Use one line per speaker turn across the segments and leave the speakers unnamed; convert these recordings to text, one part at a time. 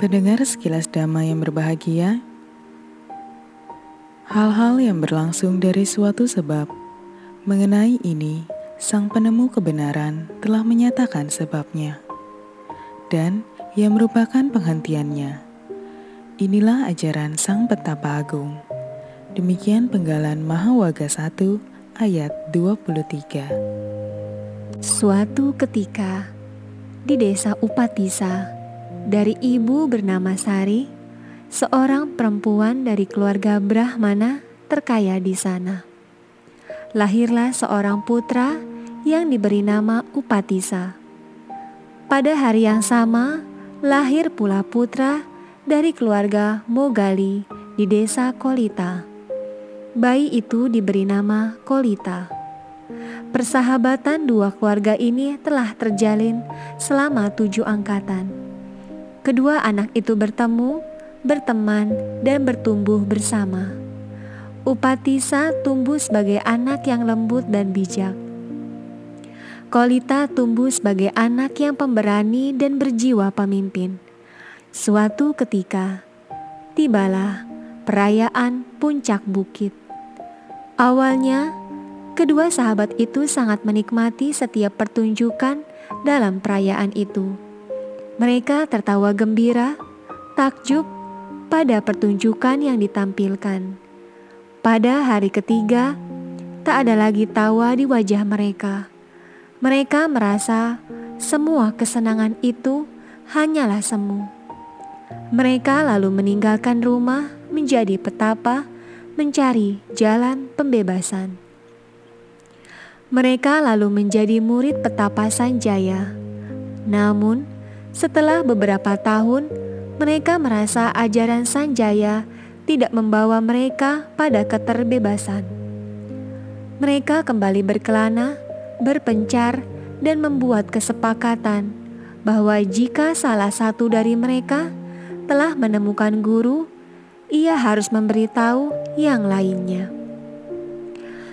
Pendengar sekilas damai yang berbahagia, hal-hal yang berlangsung dari suatu sebab. Mengenai ini, sang penemu kebenaran telah menyatakan sebabnya, dan yang merupakan penghentiannya. Inilah ajaran sang petapa agung. Demikian penggalan Mahawaga 1 ayat 23.
Suatu ketika, di desa Upatisa, dari ibu bernama Sari, seorang perempuan dari keluarga Brahmana terkaya di sana. Lahirlah seorang putra yang diberi nama Upatisa. Pada hari yang sama, lahir pula putra dari keluarga Mogali di desa Kolita. Bayi itu diberi nama Kolita. Persahabatan dua keluarga ini telah terjalin selama tujuh angkatan Kedua anak itu bertemu, berteman, dan bertumbuh bersama. Upatisa tumbuh sebagai anak yang lembut dan bijak. Kolita tumbuh sebagai anak yang pemberani dan berjiwa pemimpin. Suatu ketika, tibalah perayaan puncak bukit. Awalnya, kedua sahabat itu sangat menikmati setiap pertunjukan dalam perayaan itu mereka tertawa gembira, takjub pada pertunjukan yang ditampilkan. Pada hari ketiga, tak ada lagi tawa di wajah mereka. Mereka merasa semua kesenangan itu hanyalah semu. Mereka lalu meninggalkan rumah menjadi petapa, mencari jalan pembebasan. Mereka lalu menjadi murid petapa Sanjaya. Namun, setelah beberapa tahun, mereka merasa ajaran Sanjaya tidak membawa mereka pada keterbebasan. Mereka kembali berkelana, berpencar, dan membuat kesepakatan bahwa jika salah satu dari mereka telah menemukan guru, ia harus memberitahu yang lainnya.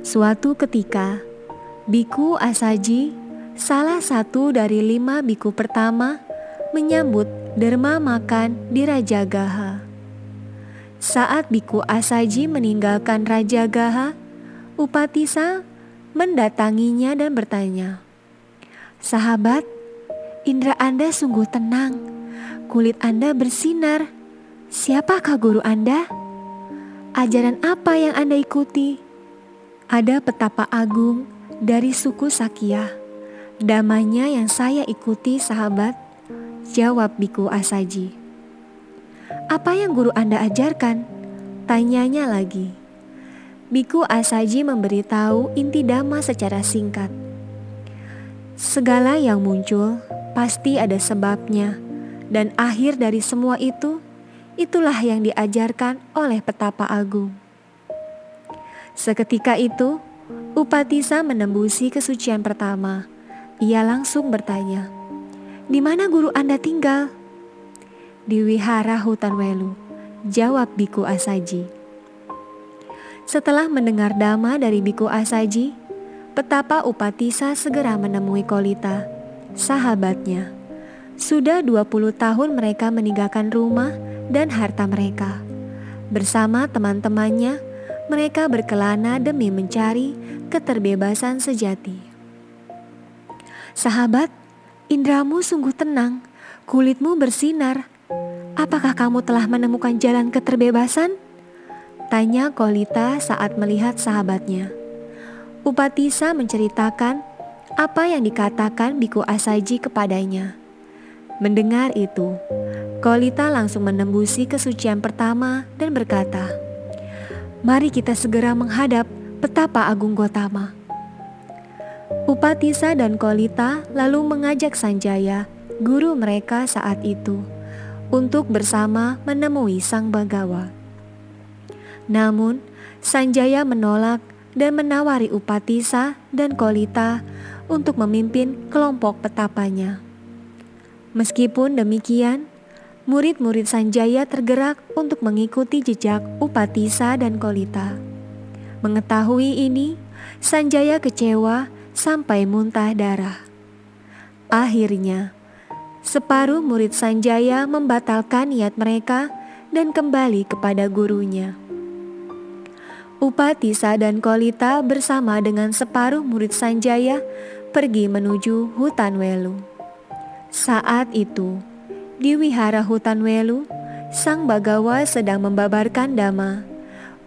Suatu ketika, Biku Asaji, salah satu dari lima biku pertama, menyambut derma makan di Raja Gaha. Saat Biku Asaji meninggalkan Raja Gaha, Upatisa mendatanginya dan bertanya, Sahabat, indera Anda sungguh tenang, kulit Anda bersinar. Siapakah guru Anda? Ajaran apa yang Anda ikuti? Ada petapa agung dari suku Sakya. Damanya yang saya ikuti, sahabat, Jawab Biku Asaji. Apa yang guru Anda ajarkan? Tanyanya lagi. Biku Asaji memberitahu inti dhamma secara singkat. Segala yang muncul pasti ada sebabnya, dan akhir dari semua itu, itulah yang diajarkan oleh petapa agung. Seketika itu, Upatisa menembusi kesucian pertama. Ia langsung bertanya, di mana guru Anda tinggal? Di wihara hutan Welu, jawab Biku Asaji. Setelah mendengar dama dari Biku Asaji, petapa Upatisa segera menemui Kolita, sahabatnya. Sudah 20 tahun mereka meninggalkan rumah dan harta mereka. Bersama teman-temannya, mereka berkelana demi mencari keterbebasan sejati. Sahabat, Indramu sungguh tenang, kulitmu bersinar. Apakah kamu telah menemukan jalan keterbebasan? Tanya Kolita saat melihat sahabatnya. Upatisa menceritakan apa yang dikatakan Biku Asaji kepadanya. Mendengar itu, Kolita langsung menembusi kesucian pertama dan berkata, Mari kita segera menghadap petapa Agung Gotama. Upatisa dan Kolita lalu mengajak Sanjaya, guru mereka saat itu, untuk bersama menemui Sang Bagawa. Namun, Sanjaya menolak dan menawari Upatisa dan Kolita untuk memimpin kelompok petapanya. Meskipun demikian, murid-murid Sanjaya tergerak untuk mengikuti jejak Upatisa dan Kolita. Mengetahui ini, Sanjaya kecewa sampai muntah darah. Akhirnya, separuh murid Sanjaya membatalkan niat mereka dan kembali kepada gurunya. Upatisa dan Kolita bersama dengan separuh murid Sanjaya pergi menuju hutan Welu. Saat itu, di wihara hutan Welu, Sang Bagawa sedang membabarkan dhamma.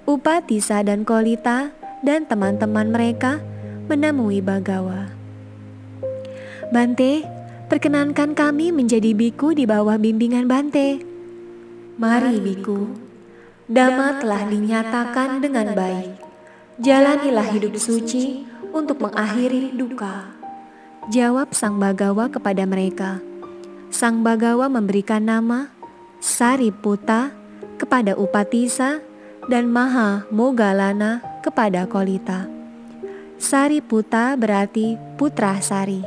Upatisa dan Kolita dan teman-teman mereka menemui Bagawa. Bante, perkenankan kami menjadi biku di bawah bimbingan Bante. Mari biku, Dhamma telah dinyatakan dengan baik. Jalanilah hidup suci untuk mengakhiri duka. Jawab Sang Bagawa kepada mereka. Sang Bagawa memberikan nama Sariputa kepada Upatisa dan Maha Mogalana kepada Kolita. Sariputa berarti putra Sari.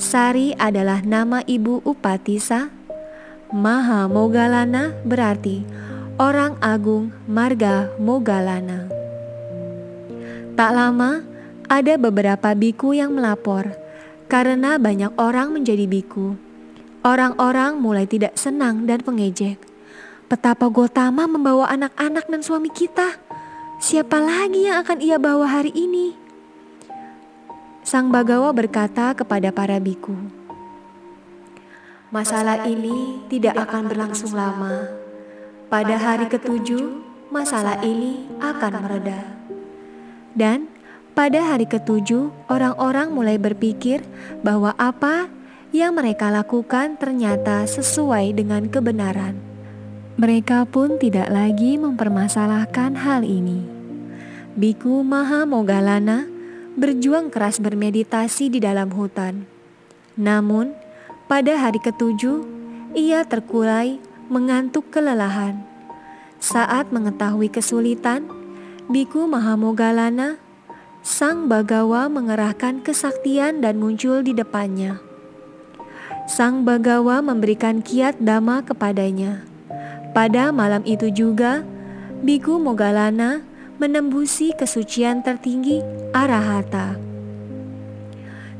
Sari adalah nama ibu Upatisa. Maha Mogalana berarti orang agung marga Mogalana. Tak lama, ada beberapa biku yang melapor karena banyak orang menjadi biku Orang-orang mulai tidak senang dan mengejek. Betapa Gotama membawa anak-anak dan suami kita. Siapa lagi yang akan ia bawa hari ini? Sang Bagawa berkata kepada para biku, Masalah ini tidak akan berlangsung lama. Pada hari ketujuh, masalah ini akan mereda. Dan pada hari ketujuh, orang-orang mulai berpikir bahwa apa yang mereka lakukan ternyata sesuai dengan kebenaran. Mereka pun tidak lagi mempermasalahkan hal ini. Biku Maha Mogalana berjuang keras bermeditasi di dalam hutan. Namun, pada hari ketujuh, ia terkulai mengantuk kelelahan. Saat mengetahui kesulitan, Biku Maha Mogalana, Sang Bagawa mengerahkan kesaktian dan muncul di depannya. Sang Bagawa memberikan kiat dama kepadanya. Pada malam itu juga, Biku Mogalana menembusi kesucian tertinggi Arahata.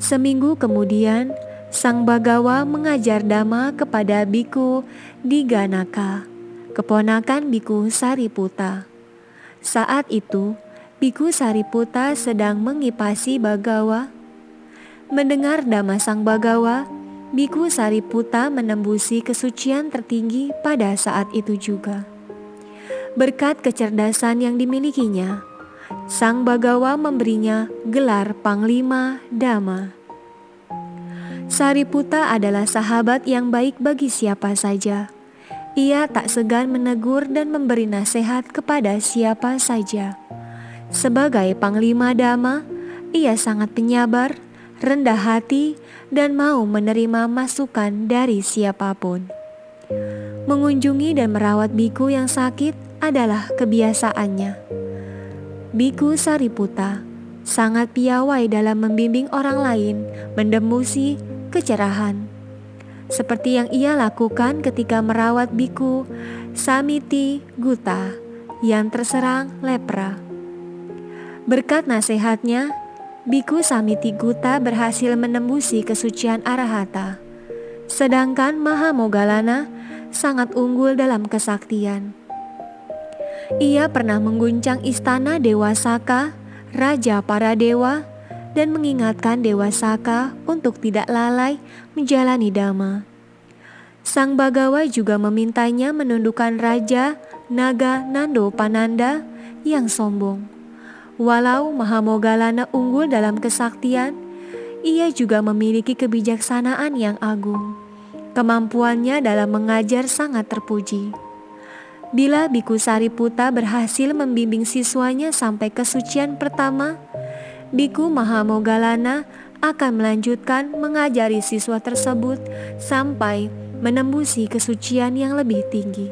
Seminggu kemudian, Sang Bagawa mengajar dama kepada Biku di Ganaka, keponakan Biku Sariputa. Saat itu, Biku Sariputa sedang mengipasi Bagawa. Mendengar dama Sang Bagawa, Biku Sariputa menembusi kesucian tertinggi pada saat itu juga. Berkat kecerdasan yang dimilikinya, Sang Bagawa memberinya gelar Panglima Dama. Sariputa adalah sahabat yang baik bagi siapa saja. Ia tak segan menegur dan memberi nasihat kepada siapa saja. Sebagai Panglima Dama, ia sangat penyabar, rendah hati, dan mau menerima masukan dari siapa pun. Mengunjungi dan merawat biku yang sakit adalah kebiasaannya. Biku Sariputa sangat piawai dalam membimbing orang lain mendemusi kecerahan. Seperti yang ia lakukan ketika merawat biku Samiti Guta yang terserang lepra. Berkat nasihatnya, Biku Samiti Guta berhasil menembusi kesucian Arahata, sedangkan Maha Mogalana sangat unggul dalam kesaktian. Ia pernah mengguncang istana Dewa Saka, Raja para dewa, dan mengingatkan Dewa Saka untuk tidak lalai menjalani dhamma. Sang Bagawa juga memintanya menundukkan Raja Naga Nando Pananda yang sombong. Walau Mahamogalana unggul dalam kesaktian, ia juga memiliki kebijaksanaan yang agung. Kemampuannya dalam mengajar sangat terpuji. Bila Biku Sariputa berhasil membimbing siswanya sampai kesucian pertama, Biku Mahamogalana akan melanjutkan mengajari siswa tersebut sampai menembusi kesucian yang lebih tinggi.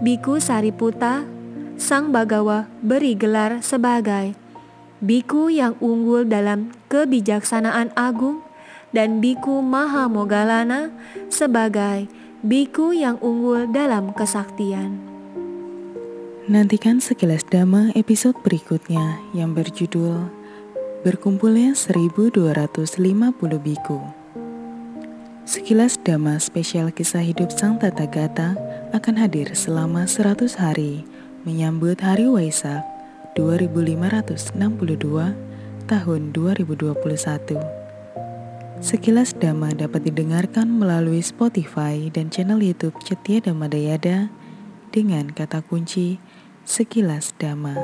Biku Sariputa Sang Bagawa beri gelar sebagai biku yang unggul dalam kebijaksanaan agung dan biku Maha Mogalana sebagai biku yang unggul dalam kesaktian.
Nantikan sekilas dhamma episode berikutnya yang berjudul Berkumpulnya 1250 biku. Sekilas Dhamma spesial kisah hidup Sang Tata Gata akan hadir selama 100 hari menyambut Hari Waisak 2562 tahun 2021. Sekilas Dhamma dapat didengarkan melalui Spotify dan channel YouTube Cetia Dhamma Dayada dengan kata kunci Sekilas Dhamma.